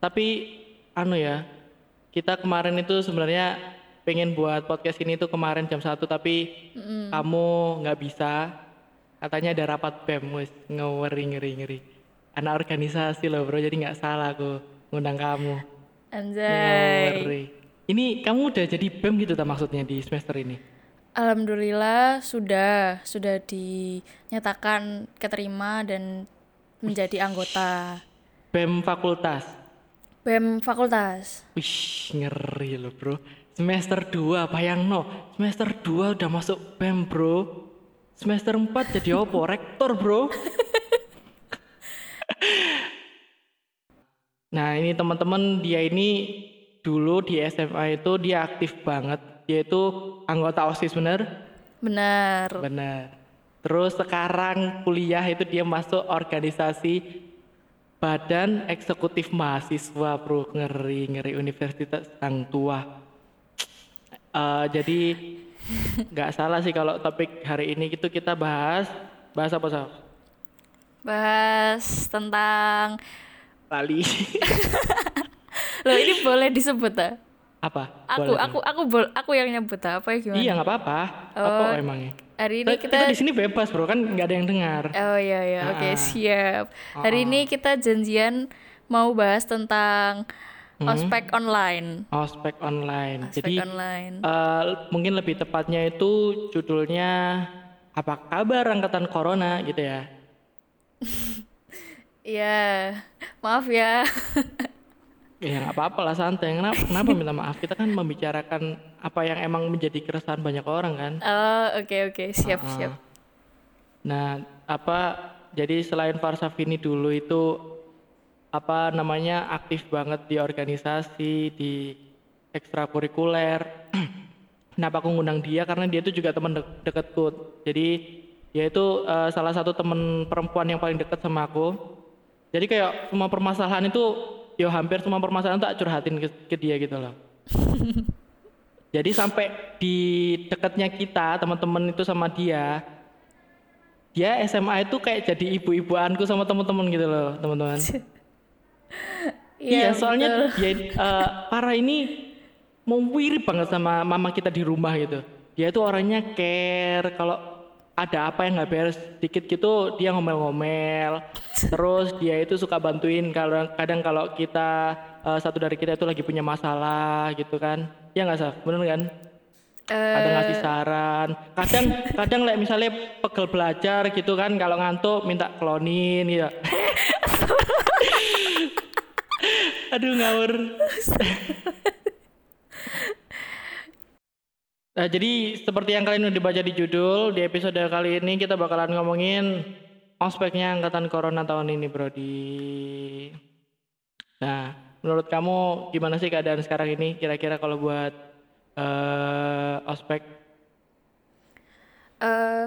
Tapi anu ya, kita kemarin itu sebenarnya pengen buat podcast ini tuh kemarin jam satu tapi kamu nggak bisa. Katanya ada rapat BEM, wis ngeri ngeri ngeri. Anak organisasi loh bro, jadi nggak salah aku ngundang kamu. Anjay. Ngeri. Ini kamu udah jadi BEM gitu tak maksudnya di semester ini? Alhamdulillah sudah sudah dinyatakan keterima dan menjadi anggota BEM fakultas. BEM fakultas. Wih, ngeri loh bro. Semester 2, bayang no. Semester 2 udah masuk BEM bro. Semester 4 jadi opo? Rektor bro. nah ini teman-teman dia ini dulu di SMA itu dia aktif banget. Dia itu anggota OSIS bener? Benar. Bener. Terus sekarang kuliah itu dia masuk organisasi Badan Eksekutif Mahasiswa bro. Ngeri, ngeri Universitas Sang Tua. Eh, jadi nggak salah sih kalau topik hari ini itu kita bahas bahas apa sih? Bahas tentang Lali. Loh ini boleh disebut ah? apa? Aku Boleh. aku aku aku yang nyebut ah, apa ya gimana? Iya nggak apa-apa. Apa emangnya? Hari ini Kita, kita di sini bebas bro kan nggak ada yang dengar. Oh iya iya oke Ah. siap. Hari ini kita janjian mau bahas tentang ospek online. Ospek online. Ospek Jadi online. eh, mungkin lebih tepatnya itu judulnya apa kabar angkatan corona gitu ya? Iya. Maaf ya. Ya nggak apa-apa lah santai. Kenapa, kenapa minta maaf? Kita kan membicarakan apa yang emang menjadi keresahan banyak orang kan. Oh oke oke siap siap. Nah, apa jadi selain Farsafini dulu itu apa namanya aktif banget di organisasi, di ekstrakurikuler. Kenapa aku ngundang dia? Karena dia itu juga teman de- deketku. Jadi dia itu eh, salah satu teman perempuan yang paling dekat sama aku. Jadi kayak semua permasalahan itu, ya hampir semua permasalahan tak curhatin ke, ke dia gitu loh. Jadi sampai di dekatnya kita teman-teman itu sama dia, dia SMA itu kayak jadi ibu-ibuanku sama teman-teman gitu loh teman-teman. iya, soalnya dia eh, para ini mau wirip banget sama mama kita di rumah gitu. Dia itu orangnya care kalau ada apa yang nggak beres dikit gitu dia ngomel-ngomel. Terus dia itu suka bantuin kalau kadang kalau kita eh, satu dari kita itu lagi punya masalah gitu kan. Ya nggak sah, bener kan? ada ngasih saran kadang kadang like misalnya pegel belajar gitu kan kalau ngantuk minta klonin gitu aduh ngawur Nah, jadi seperti yang kalian udah dibaca di judul di episode kali ini kita bakalan ngomongin ospeknya angkatan corona tahun ini Brody. Nah, menurut kamu gimana sih keadaan sekarang ini? Kira-kira kalau buat eh ospek? Eh,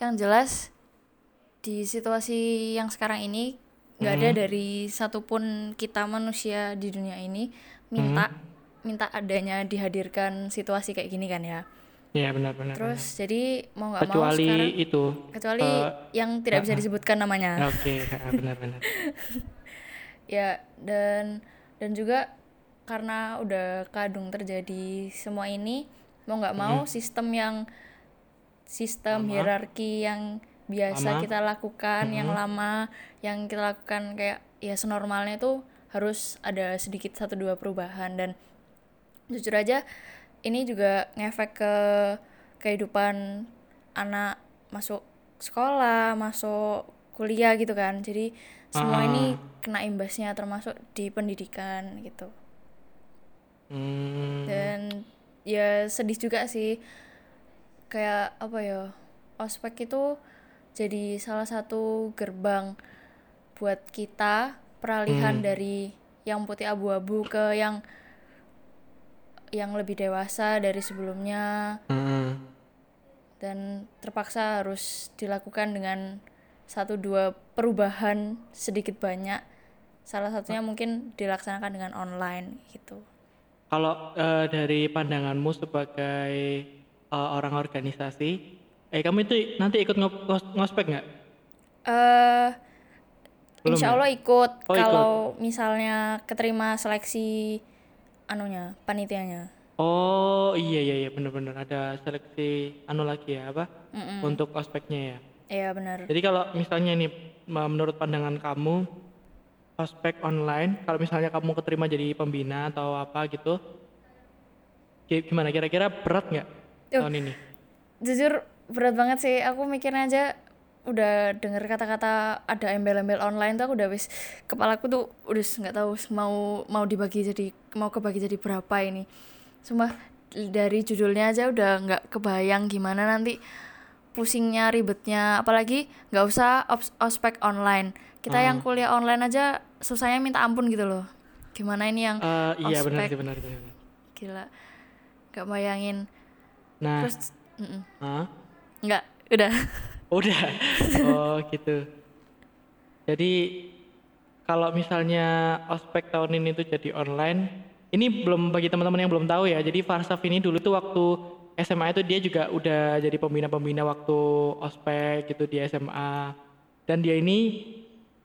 yang jelas di situasi yang sekarang ini nggak ada dari satupun kita manusia di dunia ini minta minta adanya dihadirkan situasi kayak gini kan ya. ya benar-benar Terus jadi mau nggak mau kecuali sekarang itu kecuali yang tidak bisa disebutkan namanya. oke ah, benar-benar Ya dan dan juga karena udah kadung terjadi semua ini mau nggak mau sistem yang sistem hierarki yang biasa kita lakukan yang lama yang kita lakukan kayak ya senormalnya itu harus ada sedikit satu dua perubahan dan jujur aja ini juga ngefek ke kehidupan anak masuk sekolah masuk kuliah gitu kan. Jadi semua ini kena imbasnya termasuk di pendidikan gitu. Hmm, dan ya sedih juga sih. Kayak apa ya ospek itu jadi salah satu gerbang buat kita peralihan dari yang putih abu-abu ke yang yang lebih dewasa dari sebelumnya. Hmm, dan terpaksa harus dilakukan dengan satu dua perubahan sedikit banyak. Salah satunya mungkin dilaksanakan dengan online gitu. Kalau eh, dari pandanganmu sebagai eh, orang organisasi eh kamu itu nanti ikut ngo- ngos- ngospek nggak? Belum insya ya? Allah ikut. Oh, ikut. kalau misalnya keterima seleksi anunya panitianya. Oh iya iya iya bener-bener. Ada seleksi anu lagi ya apa? Untuk ospeknya ya. iya benar Jadi kalau misalnya nih menurut pandangan kamu ospek online kalau misalnya kamu keterima jadi pembina atau apa gitu gi- gimana? Kira-kira berat nggak tahun ini? jujur berat banget sih. Aku mikirnya aja udah denger kata-kata ada embel-embel online tuh aku udah wis kepalaku tuh udah nggak tahu mau mau dibagi jadi mau kebagi jadi berapa ini Sumpah dari judulnya aja udah nggak kebayang gimana nanti pusingnya ribetnya apalagi nggak usah ospek online kita yang kuliah online aja susahnya minta ampun gitu loh gimana ini yang Eh, iya Ospek. benar benar. benar. gila nggak bayangin Nah, terus mm-mm. hah? nggak udah udah. Oh gitu. Jadi kalau misalnya ospek tahun ini tuh jadi online, ini belum bagi teman-teman yang belum tahu ya. Jadi Farsaf ini dulu tuh waktu SMA itu dia juga udah jadi pembina-pembina waktu ospek gitu di SMA. Dan dia ini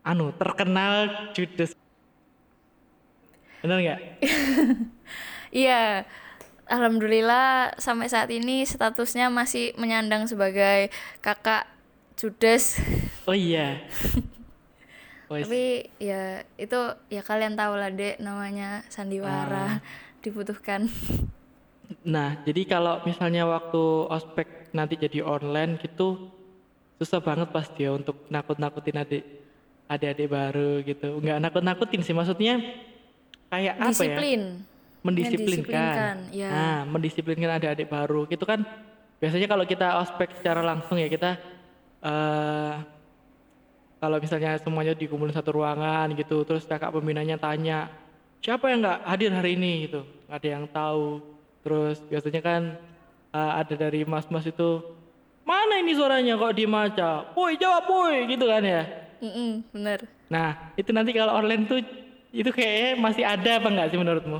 anu terkenal judes. Bener nggak? Iya, alhamdulillah sampai saat ini statusnya masih menyandang sebagai kakak judes. Oh iya. Tapi ya itu ya kalian tahu lah dek namanya sandiwara dibutuhkan. Nah, jadi kalau misalnya waktu ospek nanti jadi online gitu, susah banget pasti ya untuk nakut-nakutin adik adik-adik baru gitu. Nggak nakut-nakutin sih, maksudnya kayak apa ya? Disiplin. Mendisiplinkan. Mendisiplinkan, ya. Nah, mendisiplinkan adik-adik baru. Gitu kan biasanya kalau kita ospek secara langsung ya kita eh kalau misalnya semuanya dikumpulin satu ruangan gitu, terus kakak pembinanya tanya, siapa yang nggak hadir hari ini gitu, nggak ada yang tahu. Terus biasanya kan eh, ada dari mas-mas itu, mana ini suaranya kok diem aja, boy jawab boy gitu kan ya. Mm-mm, bener. Nah itu nanti kalau online tuh itu kayaknya masih ada apa nggak sih menurutmu?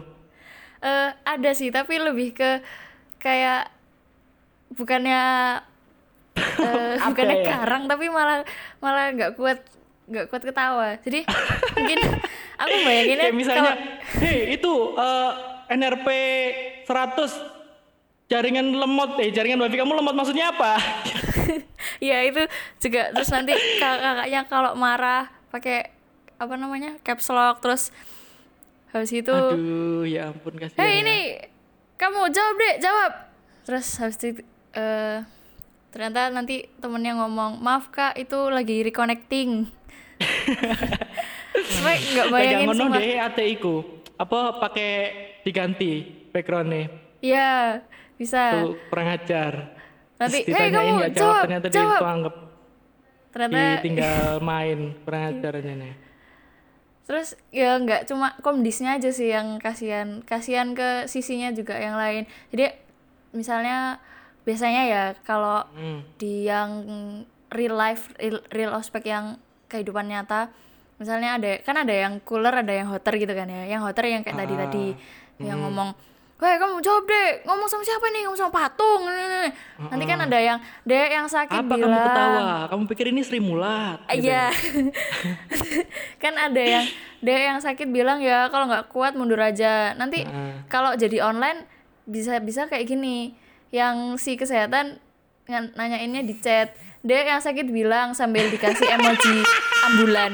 Eh ada sih tapi lebih ke kayak bukannya eh, Apa bukannya ya? karang tapi malah malah nggak kuat nggak kuat ketawa. Jadi mungkin aku bayanginnya Kayak misalnya, kalau- hei itu eh, NRP 100 jaringan lemot, eh jaringan wifi kamu lemot maksudnya apa? Iya itu juga terus nanti kak- kakaknya kalau marah pakai apa namanya caps lock terus habis itu Aduh, ya ampun kasihan. hei ya. ini kamu jawab deh jawab terus habis itu eh, ternyata nanti temennya ngomong maaf kak itu lagi reconnecting Sampai nggak Lagi bayangin semua deh ATI-ku. Apa pakai diganti backgroundnya? Iya bisa Tuh kurang ajar. Nanti, "Hei, ditanyain kamu nggak jawab, ternyata jawab." dia anggap ternyata tinggal main kurang ajarnya nih. Terus ya nggak cuma komdisnya aja sih yang kasihan, kasihan ke sisinya juga yang lain. Jadi misalnya biasanya ya kalau Hmm. di yang real life, real, real ospek yang kehidupan nyata, misalnya ada kan ada yang cooler, ada yang hotter gitu kan ya. Yang hotter yang kayak Ah, tadi-tadi yang ngomong, Weh kamu jawab deh, ngomong sama siapa nih? Ngomong sama patung. Nanti kan ada yang, dek yang sakit Apa bilang. kamu ketawa? Kamu pikir ini Sri Mulat? gitu. Iya. kan ada yang dia yang sakit bilang ya kalau nggak kuat mundur aja. Nanti Heeh. kalau jadi online bisa bisa kayak gini. Yang si kesehatan nanyainnya di chat. Dia yang sakit bilang sambil dikasih emoji ambulan.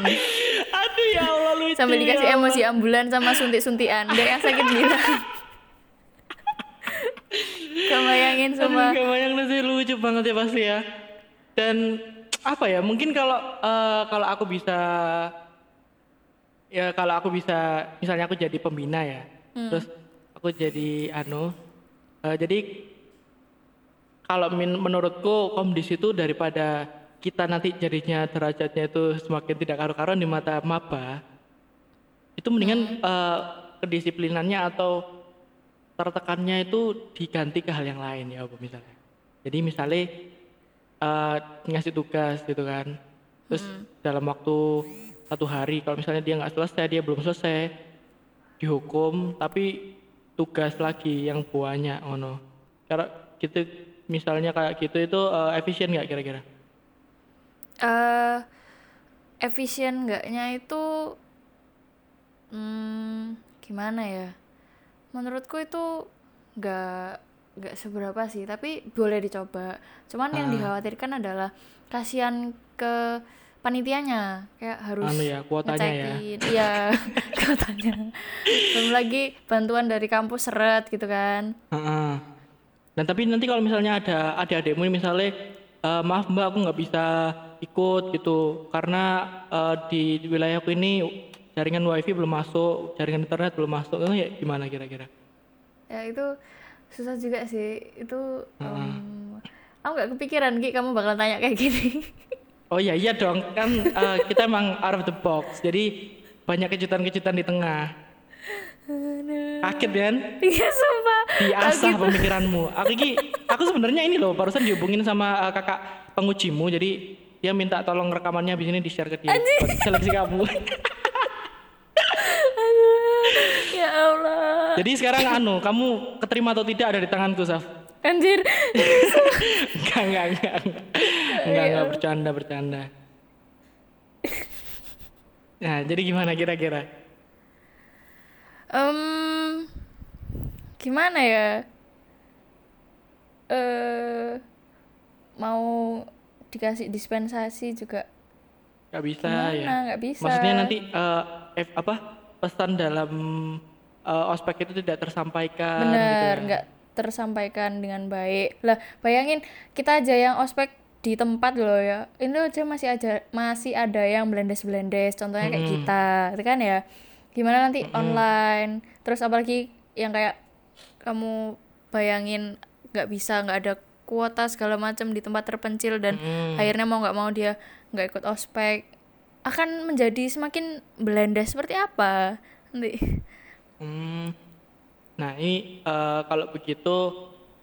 Aduh ya Allah lucu. Sambil ya dikasih Allah. emoji ambulan sama suntik-suntian. Dia yang sakit bilang. Kebayangin Aduh, semua. gak banyak sih lucu banget ya pasti ya. Dan apa ya? Mungkin kalau eh, kalau aku bisa ya kalau aku bisa misalnya aku jadi pembina ya. Terus aku jadi anu eh, jadi kalau min- menurutku komdis itu daripada kita nanti jadinya derajatnya itu semakin tidak karu-karuan di mata maba itu mendingan eh, kedisiplinannya atau tertekannya itu diganti ke hal yang lain ya apa misalnya. Jadi misalnya eh, ngasih tugas gitu kan. Terus dalam waktu satu hari kalau misalnya dia nggak selesai dia belum selesai dihukum tapi tugas lagi yang banyak ono cara gitu misalnya kayak gitu itu eh, efisien nggak kira-kira eh efisien enggaknya itu hmm, gimana ya menurutku itu nggak nggak seberapa sih tapi boleh dicoba cuman yang Ah. dikhawatirkan adalah kasihan ke panitianya kayak harus Anu ya, kuotanya ya. ngecekin. iya kuotanya belum lagi bantuan dari kampus seret gitu kan Heeh. Dan tapi nanti kalau misalnya ada adik-adikmu ini misalnya "Eh, maaf mbak aku nggak bisa ikut gitu. Karena eh, di wilayahku ini jaringan wifi belum masuk, jaringan internet belum masuk, itu ya gimana kira-kira? ya itu susah juga sih. Itu em, aku nggak kepikiran Ki kamu bakal tanya kayak gini. Oh iya iya dong. Kan eh, kita emang out of the box. Jadi banyak kejutan-kejutan di tengah. Kaget kan? iya sumpah Diasah pemikiranmu. Aku iki, aku sebenarnya ini loh barusan dihubungin sama eh, kakak pengujimu jadi dia minta tolong rekamannya habis ini di share ke dia buat seleksi kamu. ya Allah Jadi sekarang anu, kamu keterima atau tidak ada di tanganku, Saf. anjir Enggak, enggak, enggak. Enggak, enggak, enggak bercanda, bercanda. Nah, jadi gimana kira-kira? Em, gimana ya? Eh mau dikasih dispensasi juga? Gak bisa gimana? ya? nggak bisa. Maksudnya nanti eh, F, apa pesan dalam eh, ospek itu tidak tersampaikan gitu bener ya? nggak tersampaikan dengan baik. Lah bayangin kita aja yang ospek di tempat loh ya. Ini aja masih aja masih ada yang belendes belendes contohnya kayak kita itu kan ya gimana nanti online terus apalagi yang kayak kamu bayangin nggak bisa nggak ada kuota segala macam di tempat terpencil dan Mm. akhirnya mau nggak mau dia nggak ikut ospek akan menjadi semakin belendes seperti apa nanti Hmm. Nah ini eh, kalau begitu,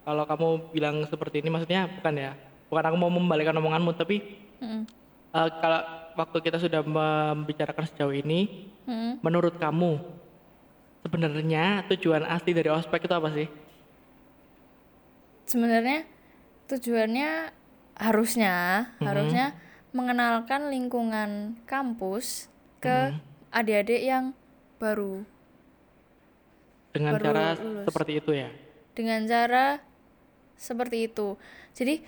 kalau kamu bilang seperti ini maksudnya bukan ya, bukan aku mau membalikkan omonganmu, tapi Mm-mm. eh, kalau waktu kita sudah membicarakan sejauh ini, Mm-mm. menurut kamu sebenarnya tujuan asli dari ospek itu apa sih? sebenarnya tujuannya harusnya Mm-hmm. harusnya mengenalkan lingkungan kampus ke Mm-hmm. adik-adik yang baru Dengan Baru cara lulus. seperti itu ya? dengan cara seperti itu jadi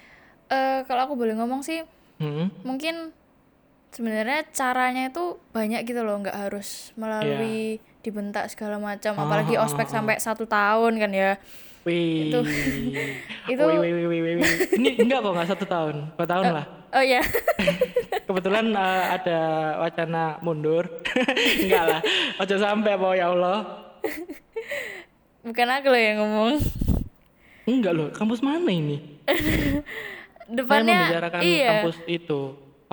eh, kalau aku boleh ngomong sih Hmm. mungkin sebenarnya caranya itu banyak gitu loh nggak harus melalui dibentak segala macam apalagi Ah, ospek sampai satu tahun kan ya. Wih, Itu- itu- wih, wih, wih, wih, wih. Ini enggak kok nggak satu tahun, dua tahun lah. oh ya Kebetulan eh, ada wacana mundur, enggak lah, ojo sampai apa ya Allah. bukan aku loh yang ngomong. Enggak loh, kampus mana ini? Saya depannya membicarakan iya. kampus itu,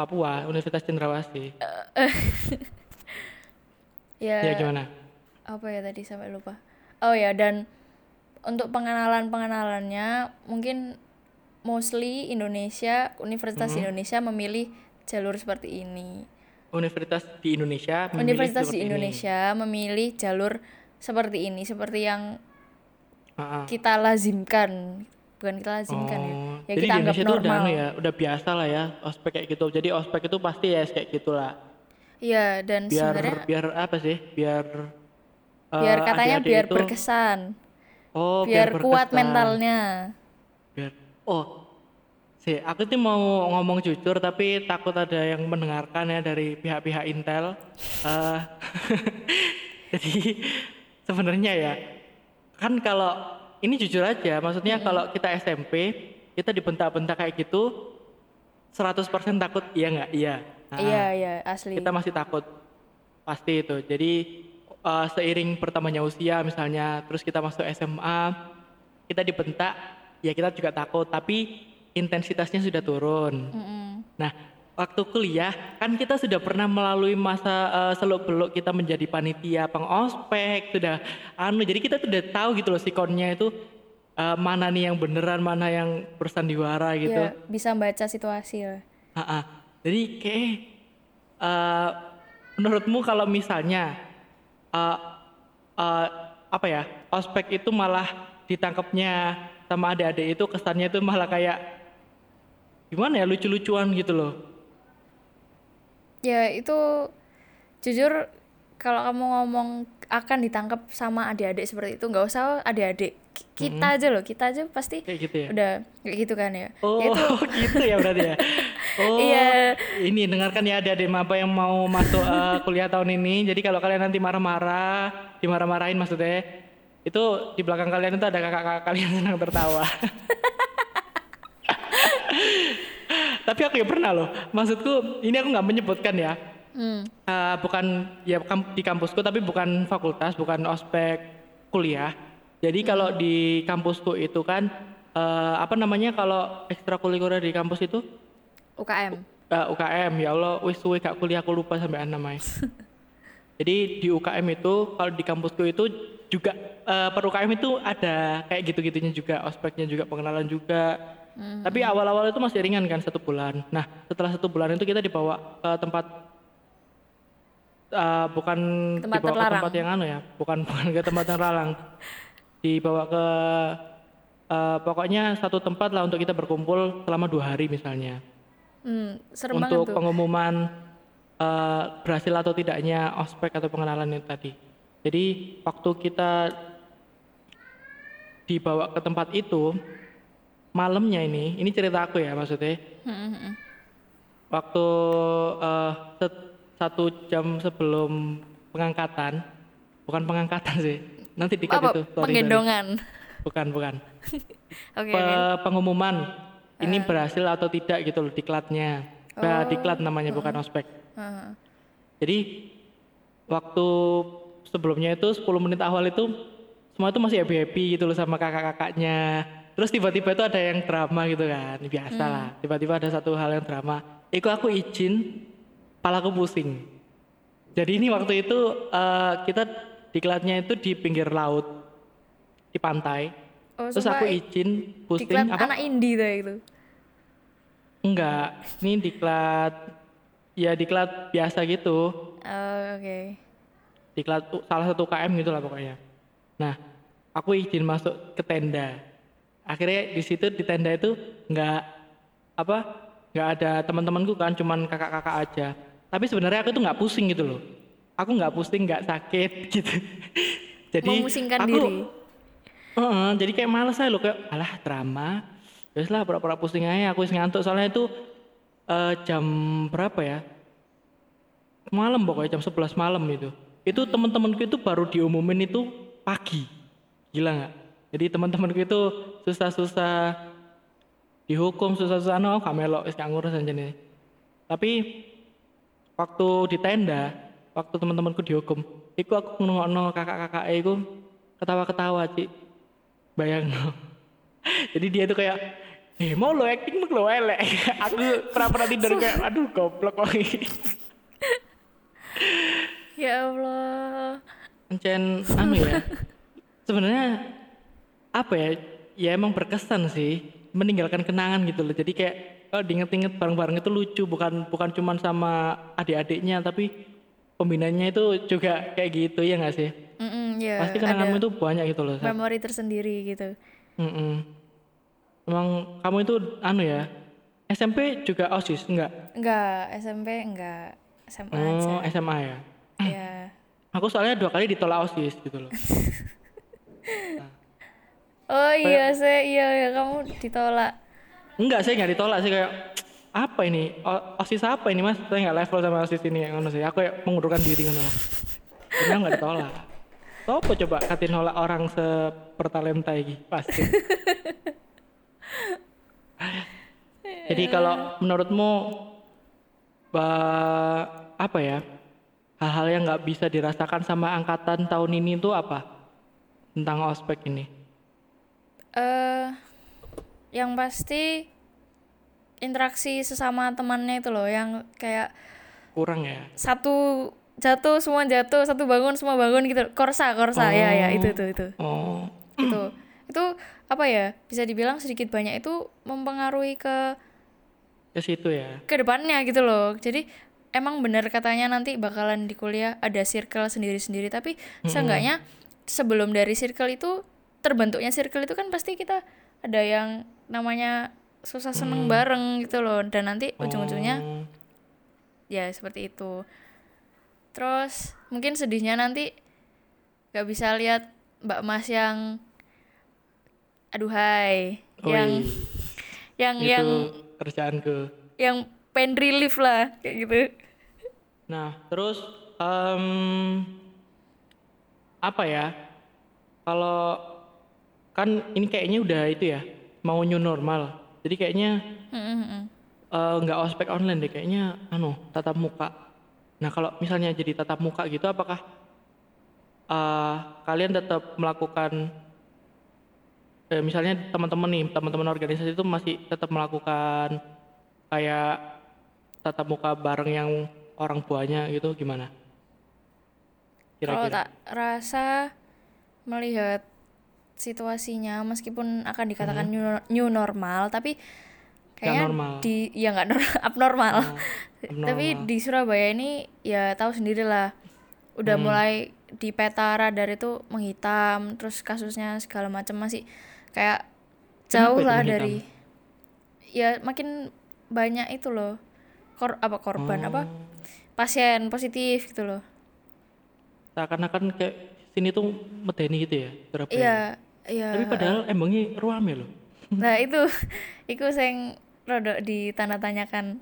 Papua, Universitas Cendrawasih. ya Ya gimana? apa ya tadi sampai lupa oh ya dan untuk pengenalan pengenalannya mungkin mostly Indonesia Universitas Mm-hmm. Indonesia memilih jalur seperti ini Universitas di Indonesia memilih Universitas di seperti ini. Indonesia memilih jalur seperti ini seperti yang Ah, ah. kita lazimkan bukan kita lazimkan ya Oh, ya jadi kita di anggap Indonesia itu udah normal anu ya, udah biasa lah ya ospek kayak gitu. Jadi ospek itu pasti ya kayak gitulah. Iya dan Biar sebenarnya biar apa sih? Biar eh, biar katanya adik-adik biar itu- berkesan Oh, biar, kuat berkesan. mentalnya biar oh sih aku tuh mau ngomong jujur tapi takut ada yang mendengarkan ya dari pihak-pihak Intel Eh, jadi sebenarnya ya kan kalau ini jujur aja maksudnya kalau kita SMP kita dibentak-bentak kayak gitu 100% takut iya nggak? Iya. Nah, iya iya asli. kita masih takut. Pasti itu. Jadi eh, seiring bertambahnya usia misalnya terus kita masuk SMA kita dibentak ya kita juga takut tapi intensitasnya sudah turun. Mm-mm. nah waktu kuliah kan kita sudah pernah melalui masa seluk beluk kita menjadi panitia pengospek sudah anu jadi kita sudah tahu gitu loh sikonnya itu eh, mana nih yang beneran mana yang bersandiwara gitu ya bisa baca situasi lah Ah, ah. Jadi kayak eh, menurutmu kalau misalnya eh, eh, apa ya ospek itu malah ditangkapnya sama adik-adik itu kesannya itu malah kayak gimana ya lucu-lucuan gitu loh. ya itu jujur kalau kamu ngomong akan ditangkap sama adik-adik seperti itu nggak usah adik-adik Ki- kita aja loh kita aja pasti Kayak gitu ya. udah kayak gitu kan ya Oh, Ya itu gitu ya berarti ya. Oh, Iya. ini dengarkan ya adik-adik maba yang mau masuk eh, kuliah tahun ini. Jadi kalau kalian nanti marah-marah, dimarah-marahin maksudnya, itu di belakang kalian itu ada kakak-kakak kalian yang tertawa. Tapi aku ya pernah loh. Maksudku ini aku nggak menyebutkan ya. hmm, Eh, bukan ya di kampusku tapi bukan fakultas, bukan ospek kuliah. Jadi kalau di kampusku itu kan eh, apa namanya kalau ekstrakurikuler di kampus itu UKM Eh, UKM ya Allah wis suwe gak kuliah aku lupa sampai namanya. Jadi di UKM itu kalau di kampusku itu juga eh, per UKM itu ada kayak gitu-gitunya juga ospeknya juga pengenalan juga. Tapi awal-awal itu masih ringan kan satu bulan. Nah setelah satu bulan itu kita dibawa ke tempat eh, bukan Tempat dibawa ke terlarang. tempat yang anu ya, bukan bukan ke tempat yang terlarang. Dibawa ke eh, pokoknya satu tempat lah untuk kita berkumpul selama dua hari misalnya hmm, serem untuk tuh pengumuman eh, berhasil atau tidaknya ospek atau pengenalan itu tadi. Jadi waktu kita dibawa ke tempat itu malamnya ini, ini cerita aku ya maksudnya. Hmm, hmm, hmm. Waktu set- satu jam sebelum pengangkatan, bukan pengangkatan sih, nanti dikat apa itu. sorry, sorry. penggendongan Bukan bukan. oke Pe- pengumuman ini Eh. berhasil atau tidak gitu loh diklatnya. Nah, Oh. diklat namanya bukan ospek. Heeh. Jadi waktu sebelumnya itu 10 menit awal itu semua itu masih happy happy gitu loh sama kakak-kakaknya. Terus tiba-tiba itu ada yang drama gitu kan, biasa lah. Tiba-tiba ada satu hal yang drama. Iku aku izin, palaku pusing. Jadi ini waktu itu eh, kita diklatnya itu di pinggir laut, di pantai. oh Terus aku izin pusing diklat apa? anak indie tuh itu Enggak, ini diklat ya diklat biasa gitu. Oh, oke Diklat u- salah satu KM gitu lah pokoknya. Nah, aku izin masuk ke tenda. Akhirnya di situ di tenda itu enggak apa? Enggak ada teman-temanku kan, cuman kakak-kakak aja. Tapi sebenarnya aku tuh nggak pusing gitu loh. Aku nggak pusing, nggak sakit gitu. Jadi memusingkan aku, diri Heeh, jadi kayak males aja loh kayak alah drama. Terus lah pura-pura pusing aja aku ngantuk soalnya itu eh, jam berapa ya? Malam pokoknya jam 11 malam itu. Itu teman-temanku itu baru diumumin itu pagi. Gila nggak? Jadi teman-temanku itu susah-susah dihukum susah-susah no gak melok wis gak ngurus aja nih. Tapi waktu di tenda, waktu teman-temanku dihukum, iku aku ngrungokno kakak-kakak iku ketawa-ketawa, Cik. Bayang Jadi dia tuh kayak Eh mau lo acting lo elek. Aku pernah-pernah tidur kayak Aduh goblok kok ya Allah. Encen anu ya. Sebenarnya apa ya? Ya emang berkesan sih meninggalkan kenangan gitu loh. Jadi kayak kalau diinget-inget bareng-bareng itu lucu. Bukan bukan cuman sama adik-adiknya tapi pembinanya itu juga kayak gitu ya nggak sih? Mm-mm, ya pasti ada kenanganmu itu banyak gitu loh memori tersendiri gitu. Mm-mm. emang kamu itu anu ya SMP juga osis enggak enggak SMP enggak SMA aja. Oh SMA ya? Ya aku soalnya dua kali ditolak osis gitu loh. Oh iya saya iya ya kamu ditolak. Enggak, saya nggak ditolak sih kayak apa ini osis apa ini mas? Saya nggak level sama osis ini yang ngono sih. Aku kayak mengundurkan diri ngono lah. Karena nggak ditolak. Apa coba katin nolak orang sepertalenta ini pasti. Jadi kalau menurutmu ba- apa ya hal-hal yang nggak bisa dirasakan sama angkatan tahun ini itu apa tentang ospek ini? eh yang pasti interaksi sesama temannya itu loh yang kayak Kurang ya? satu jatuh semua jatuh satu bangun semua bangun gitu. Korsa korsa. Ya ya itu itu itu. Oh, itu. Itu apa ya bisa dibilang sedikit banyak itu mempengaruhi ke ke situ ya. ke depannya gitu loh. Jadi emang benar katanya nanti bakalan di kuliah ada circle sendiri-sendiri. Tapi seenggaknya sebelum dari circle itu terbentuknya circle itu kan pasti kita ada yang namanya susah seneng bareng gitu loh dan nanti ujung-ujungnya Oh. ya seperti itu terus mungkin sedihnya nanti gak bisa lihat mbak mas yang aduhai Oh, yang iya. yang itu yang kerjaanku yang pen relief lah kayak gitu Nah, terus em, apa ya? Kalau kan ini kayaknya udah itu ya, mau new normal. Jadi kayaknya eh, nggak ospek online deh, kayaknya anu tatap muka. Nah, kalau misalnya jadi tatap muka gitu, apakah eh, kalian tetap melakukan eh, misalnya teman-teman nih, teman-teman organisasi itu masih tetap melakukan kayak tatap muka bareng yang orang tuanya gitu gimana? Kalau tak rasa melihat situasinya meskipun akan dikatakan new, new normal tapi kayaknya normal. di ya nggak nor- abnormal. abnormal. tapi di Surabaya ini ya tahu sendirilah udah Hmm. mulai di peta radar itu menghitam terus kasusnya segala macam masih kayak jauh lah dari ya makin banyak itu loh kor apa korban apa Oh. pasien positif gitu loh Seakan-akan kayak sini tuh medeni gitu ya, Surabaya. iya iya Tapi padahal emangnya ruame loh. Nah itu, itu sing rodok ditandatanyakan.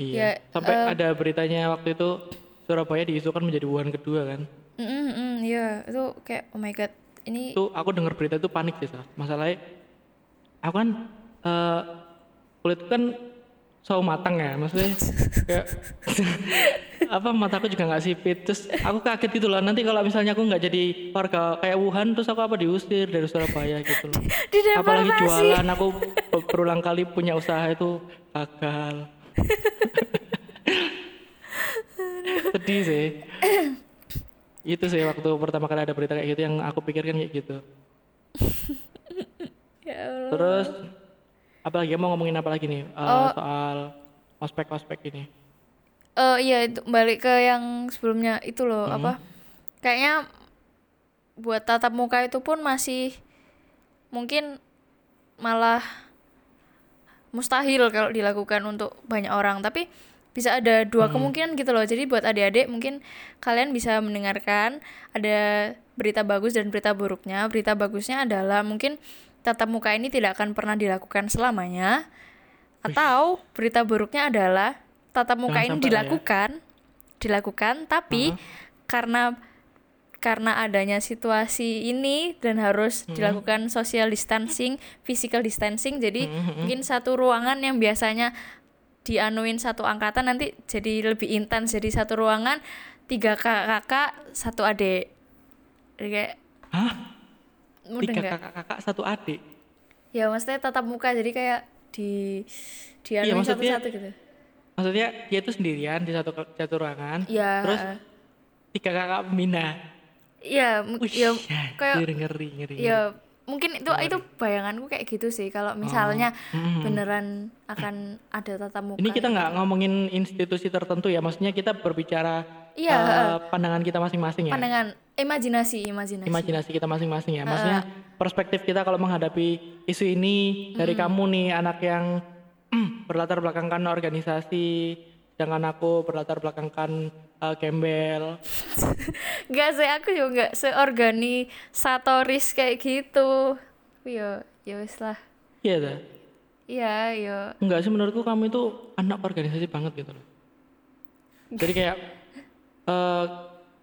Iya. Ya, Sampai eh, ada beritanya waktu itu Surabaya diisukan menjadi Wuhan kedua kan. Mm mm, mm, iya itu kayak oh my god ini Itu aku dengar berita itu panik sih. Masalahnya aku kan eh kulitku kan sawo matang ya, maksudnya kayak apa mataku juga nggak sipit. Terus aku kaget gitu loh nanti kalau misalnya aku nggak jadi warga kayak Wuhan terus aku apa diusir dari Surabaya gitu loh. Apalagi jualan aku be- berulang kali punya usaha itu gagal. Sedih sih. Itu sih waktu pertama kali ada berita kayak gitu yang aku pikirkan kayak gitu. Ya Allah. terus apalagi mau ngomongin apa lagi nih? Eh, Oh. soal ospek ospek ini. Eh iya itu balik ke yang sebelumnya. Itu loh apa? Kayaknya buat tatap muka itu pun masih mungkin malah mustahil kalau dilakukan untuk banyak orang. Tapi bisa ada dua kemungkinan gitu loh. Jadi buat adik-adik mungkin kalian bisa mendengarkan ada berita bagus dan berita buruknya. Berita bagusnya adalah mungkin tatap muka ini tidak akan pernah dilakukan selamanya. Atau berita buruknya adalah tatap muka Jangan ini lah ya. dilakukan dilakukan tapi karena karena adanya situasi ini dan harus dilakukan social distancing, physical distancing, jadi mungkin satu ruangan yang biasanya dianuin satu angkatan nanti jadi lebih intens. Jadi satu ruangan tiga kakak satu adik. Kayak Hah? Mudah tiga kakak-kakak satu adik. Ya maksudnya tatap muka jadi kayak di Iya, dianuin maksudnya- satu-satu gitu. maksudnya dia itu sendirian di satu satu ruangan ya. terus tiga kakak pembina ya mu- Wih, ya kayak ngeri ngeri ngeri. ya mungkin itu itu bayanganku kayak gitu sih kalau misalnya Mm. beneran akan ada tatap muka ini kita nggak ngomongin institusi tertentu ya maksudnya kita berbicara Iya, eh, pandangan kita masing-masing ya? Pandangan imajinasi imajinasi. Imajinasi kita masing-masing ya. Maksudnya perspektif kita kalau menghadapi isu ini dari kamu nih anak yang berlatar belakangkan organisasi sedangkan aku berlatar belakangkan eh, gembel. Enggak sih aku juga enggak seorganisatoris kayak gitu. Yo ya wis lah. Iya dah iya yo. Enggak sih menurutku kamu itu anak organisasi banget gitu loh. Jadi kayak eh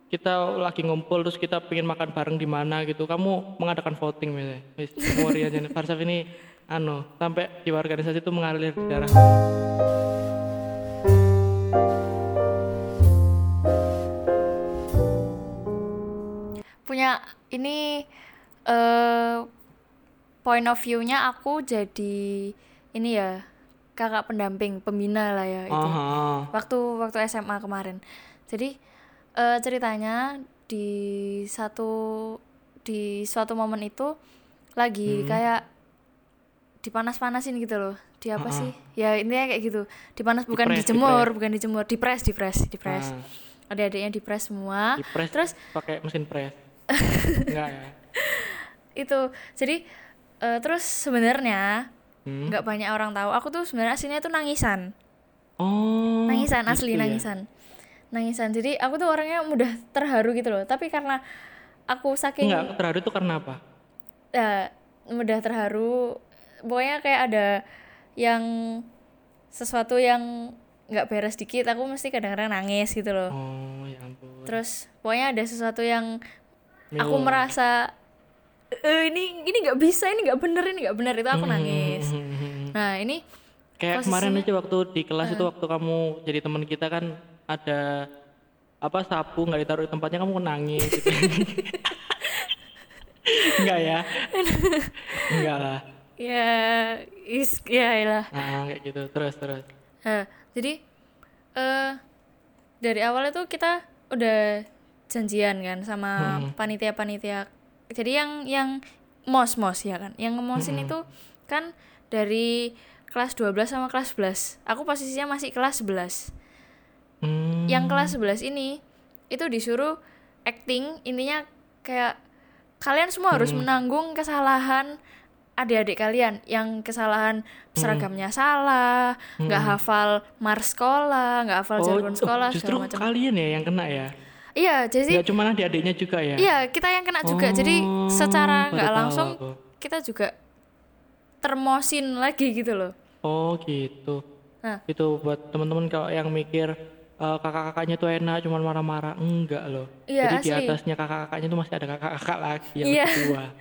kita lagi ngumpul terus kita pengen makan bareng di mana gitu. Kamu mengadakan voting misalnya memori aja nih Farsaf ini anu sampai di organisasi itu mengalir di darah. Punya ini eh point of view-nya aku jadi ini ya kakak pendamping pembina lah ya itu. Aha. waktu waktu SMA kemarin. Jadi eh, ceritanya di satu di suatu momen itu lagi kayak dipanas-panasin gitu loh. Di apa sih? Ya intinya kayak gitu. Dipanas bukan Dipres, dijemur bukan dijemur. Dipres dipres dipres. Ah, adik-adiknya dipres semua. Di press terus pakai mesin press enggak ya? Itu. Jadi eh, terus sebenarnya Hmm. nggak banyak orang tahu. Aku tuh sebenarnya aslinya tuh nangisan. Oh. nangisan gitu asli ya? nangisan nangisan jadi aku tuh orangnya mudah terharu gitu loh tapi karena aku saking Enggak, terharu itu karena apa? ya, mudah terharu pokoknya kayak ada yang sesuatu yang nggak beres dikit aku mesti kadang-kadang nangis gitu loh Oh, ya ampun. terus pokoknya ada sesuatu yang aku Milo. merasa "Eh, ini ini nggak bisa ini nggak bener ini nggak bener itu aku nangis Hmm. nah ini Kayak kemarin aja waktu di kelas itu waktu kamu jadi teman kita kan ada apa sapu nggak ditaruh di tempatnya kamu nangis gitu. Enggak ya? Enggak lah. ya is ya lah Nah, kayak gitu. Terus terus. Nah, jadi eh dari awal itu kita udah janjian kan sama panitia-panitia. Jadi yang yang mos-mos ya kan. Yang ngemosin itu kan dari kelas 12 sama kelas 11. Aku posisinya masih kelas 11. Hmm. Yang kelas 11 ini itu disuruh acting, intinya kayak kalian semua harus menanggung kesalahan adik-adik kalian yang kesalahan seragamnya salah, nggak hafal mars sekolah, nggak hafal jargon sekolah oh, justru macam. kalian ya yang kena ya. Iya, jadi Enggak cuma adik-adiknya juga ya. iya kita yang kena juga. jadi Oh, secara baru nggak langsung aku. kita juga termosin lagi gitu loh. Oh, gitu. Nah. Itu buat teman-teman kalau yang mikir eh, kakak-kakaknya tuh enak cuman marah-marah enggak loh. Iya, Jadi di asli. atasnya kakak-kakaknya tuh masih ada kakak-kakak lagi yang Iya. lebih tua.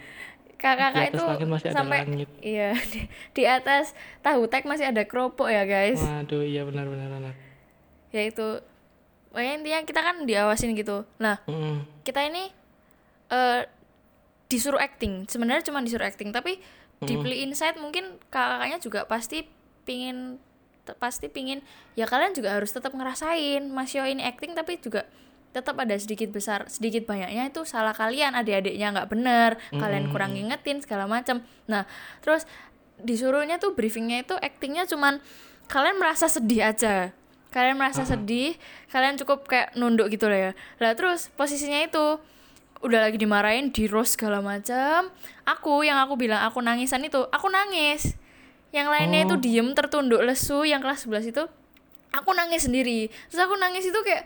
Kakak-kakak Di itu langit masih ada sampai langit. iya di, di atas tahu tek masih ada keropok ya guys. Waduh, iya benar-benar benar. ya itu pokoknya intinya kita kan diawasin gitu nah Mm-mm. kita ini eh disuruh acting sebenarnya cuma disuruh acting tapi di Play Insight mungkin kakaknya juga pasti pingin pasti pingin ya kalian juga harus tetap ngerasain. Mas Yo ini acting tapi juga tetap ada sedikit besar sedikit banyaknya itu salah kalian. Adik-adiknya nggak bener kalian kurang ngingetin segala macam nah terus disuruhnya tuh briefingnya itu actingnya cuman kalian merasa sedih aja. Kalian merasa sedih kalian cukup kayak nunduk gitu lah ya. Lah terus posisinya itu udah lagi dimarahin di roast segala macam aku yang aku bilang aku nangisan itu aku nangis yang lainnya itu Oh. diem tertunduk lesu. Yang kelas 11 itu aku nangis sendiri. Terus aku nangis itu kayak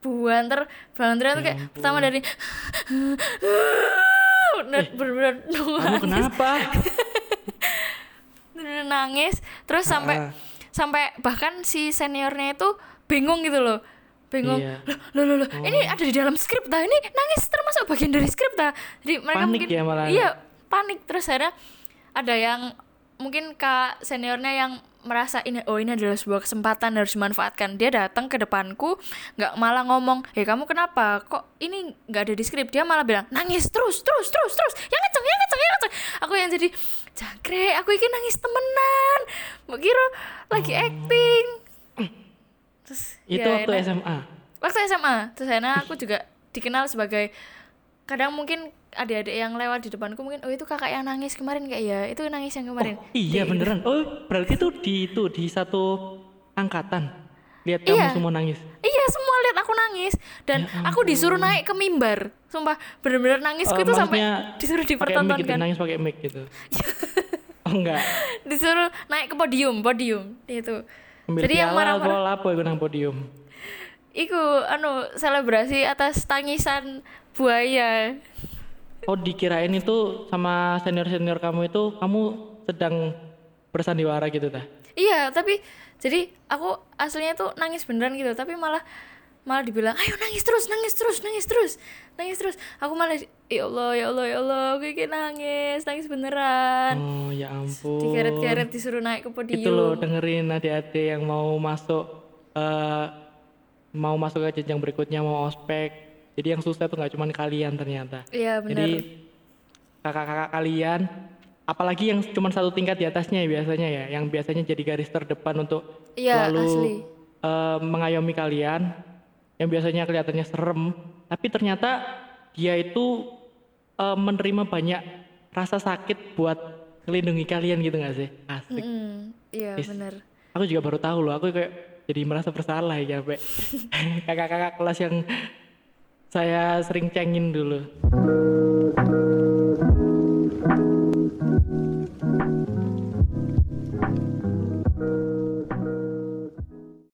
buanter buanter itu Ya kayak pertama dari bener-bener Kamu kenapa? nangis. Terus sampai Ah. sampai bahkan si seniornya itu bingung gitu loh. Bingung. Iya. loh loh loh ini ada di dalam skrip dah ini nangis termasuk bagian dari skrip dah jadi mereka Panik mungkin ya malah. iya panik. Terus akhirnya ada yang mungkin kak seniornya yang merasa ini oh ini adalah sebuah kesempatan harus dimanfaatkan. Dia datang ke depanku nggak malah ngomong eh kamu kenapa? Kok ini nggak ada di skrip dia malah bilang nangis terus terus terus terus. Yang kenceng yang kenceng yang kenceng aku yang jadi jangkrik aku ingin nangis temenan. Kira lagi acting. Terus Hmm. Itu ya waktu enak. SMA. waktu SMA terus akhirnya aku juga dikenal sebagai kadang mungkin adik-adik yang lewat di depanku mungkin oh itu kakak yang nangis kemarin kayak ya itu nangis yang kemarin Iya beneran. Oh, berarti tuh di itu di satu angkatan. Lihat kamu Iya. semua nangis. iya semua lihat aku nangis dan aku disuruh naik ke mimbar sumpah bener-bener nangisku Eh, itu sampai disuruh pakai mic gitu, dipertontonkan nangis pakai mic gitu. oh enggak. disuruh naik ke podium podium itu Ambil jadi yang marah-marah apa itu nang podium. Iku anu selebrasi atas tangisan buaya Oh dikirain itu sama senior-senior kamu itu kamu sedang bersandiwara gitu dah. Iya, tapi jadi aku aslinya tuh nangis beneran gitu, tapi malah malah dibilang, "Ayo nangis terus, nangis terus, nangis terus." Nangis terus. Aku malah ya Allah, ya Allah, ya Allah, aku kayak nangis, nangis beneran. Oh ya ampun. Dikeret-keret disuruh naik ke podium. Itu loh dengerin adik-adik yang mau masuk eh mau masuk ke jenjang berikutnya mau ospek. Jadi yang susah tuh nggak cuma kalian ternyata. Iya, bener. Jadi kakak-kakak kalian, apalagi yang cuma satu tingkat di atasnya ya biasanya ya, yang biasanya jadi garis terdepan untuk Iya, selalu asli. eh, mengayomi kalian, yang biasanya kelihatannya serem, tapi ternyata dia itu eh, menerima banyak rasa sakit buat melindungi kalian gitu nggak sih? Asik. Mm, iya, Is- bener. Aku juga baru tahu loh, aku kayak jadi merasa bersalah ya, Be. kakak-kakak kelas yang saya sering cengin dulu.